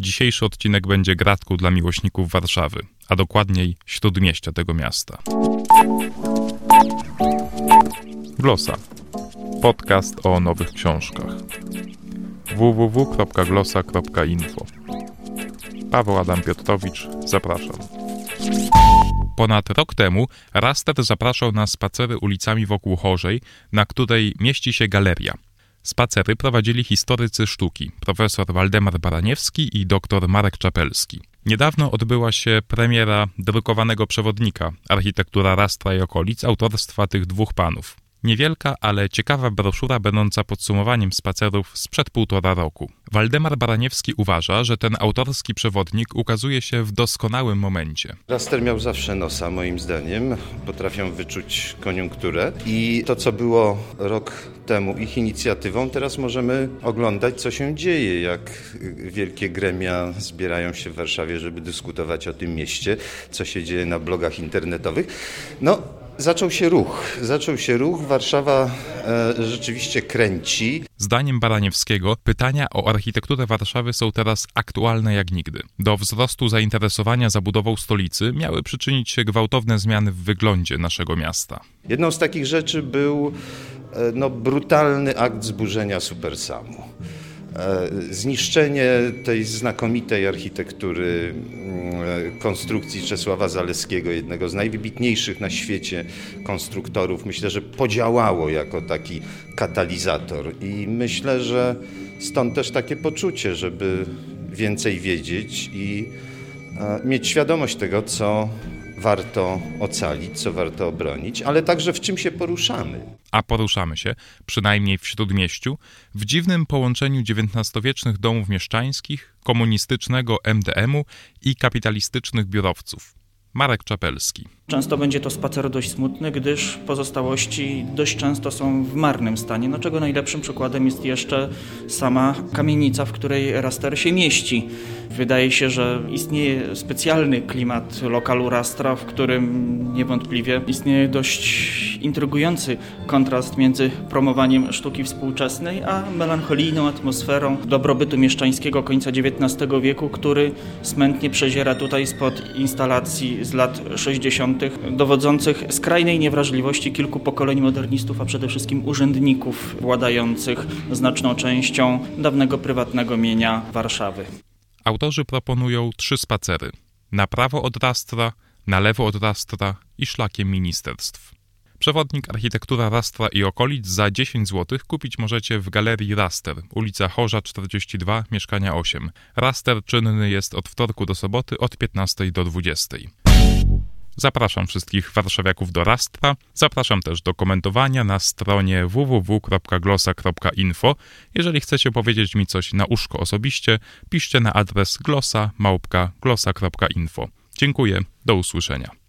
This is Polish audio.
Dzisiejszy odcinek będzie gratką dla miłośników Warszawy, a dokładniej śródmieścia tego miasta. Glosa. Podcast o nowych książkach. www.glosa.info Paweł Adam Piotrowicz, zapraszam. Ponad rok temu Raster zapraszał na spacery ulicami wokół Chorzej, na której mieści się galeria – Spacery prowadzili historycy sztuki, profesor Waldemar Baraniewski i dr Marek Czapelski. Niedawno odbyła się premiera drukowanego przewodnika Architektura Rastra i okolic autorstwa tych dwóch panów. Niewielka, ale ciekawa broszura będąca podsumowaniem spacerów sprzed półtora roku. Waldemar Baraniewski uważa, że ten autorski przewodnik ukazuje się w doskonałym momencie. Raster miał zawsze nosa, moim zdaniem. Potrafią wyczuć koniunkturę i to, co było rok temu ich inicjatywą, teraz możemy oglądać, co się dzieje, jak wielkie gremia zbierają się w Warszawie, żeby dyskutować o tym mieście, co się dzieje na blogach internetowych. No, Zaczął się ruch. Zaczął się ruch. Warszawa e, rzeczywiście kręci. Zdaniem Baraniewskiego pytania o architekturę Warszawy są teraz aktualne jak nigdy. Do wzrostu zainteresowania zabudową stolicy miały przyczynić się gwałtowne zmiany w wyglądzie naszego miasta. Jedną z takich rzeczy był e, no, brutalny akt zburzenia Supersamu. E, zniszczenie tej znakomitej architektury konstrukcji Czesława Zaleskiego, jednego z najwybitniejszych na świecie konstruktorów, myślę, że podziałało jako taki katalizator. I myślę, że stąd też takie poczucie, żeby więcej wiedzieć i e, mieć świadomość tego, co warto ocalić, co warto obronić, ale także w czym się poruszamy. A poruszamy się, przynajmniej w śródmieściu, w dziwnym połączeniu XIX-wiecznych domów mieszczańskich, komunistycznego MDM-u i kapitalistycznych biurowców. Marek Czapelski. Często będzie to spacer dość smutny, gdyż pozostałości dość często są w marnym stanie, no czego najlepszym przykładem jest jeszcze sama kamienica, w której Raster się mieści. Wydaje się, że istnieje specjalny klimat lokalu Rastra, w którym niewątpliwie istnieje dość intrygujący kontrast między promowaniem sztuki współczesnej, a melancholijną atmosferą dobrobytu mieszczańskiego końca XIX wieku, który smętnie przeziera tutaj spod instalacji z lat 60 dowodzących skrajnej niewrażliwości kilku pokoleń modernistów, a przede wszystkim urzędników władających znaczną częścią dawnego prywatnego mienia Warszawy. Autorzy proponują trzy spacery. Na prawo od Rastra, na lewo od Rastra i szlakiem ministerstw. Przewodnik Architektura Rastra i okolic za 10 zł kupić możecie w galerii Raster, ulica Chorza 42, mieszkania 8. Raster czynny jest od wtorku do soboty od 15 do 20. Zapraszam wszystkich warszawiaków do Rastra. Zapraszam też do komentowania na stronie www.glosa.info. Jeżeli chcecie powiedzieć mi coś na uszko osobiście, piszcie na adres glosa.glosa.info. Dziękuję, do usłyszenia.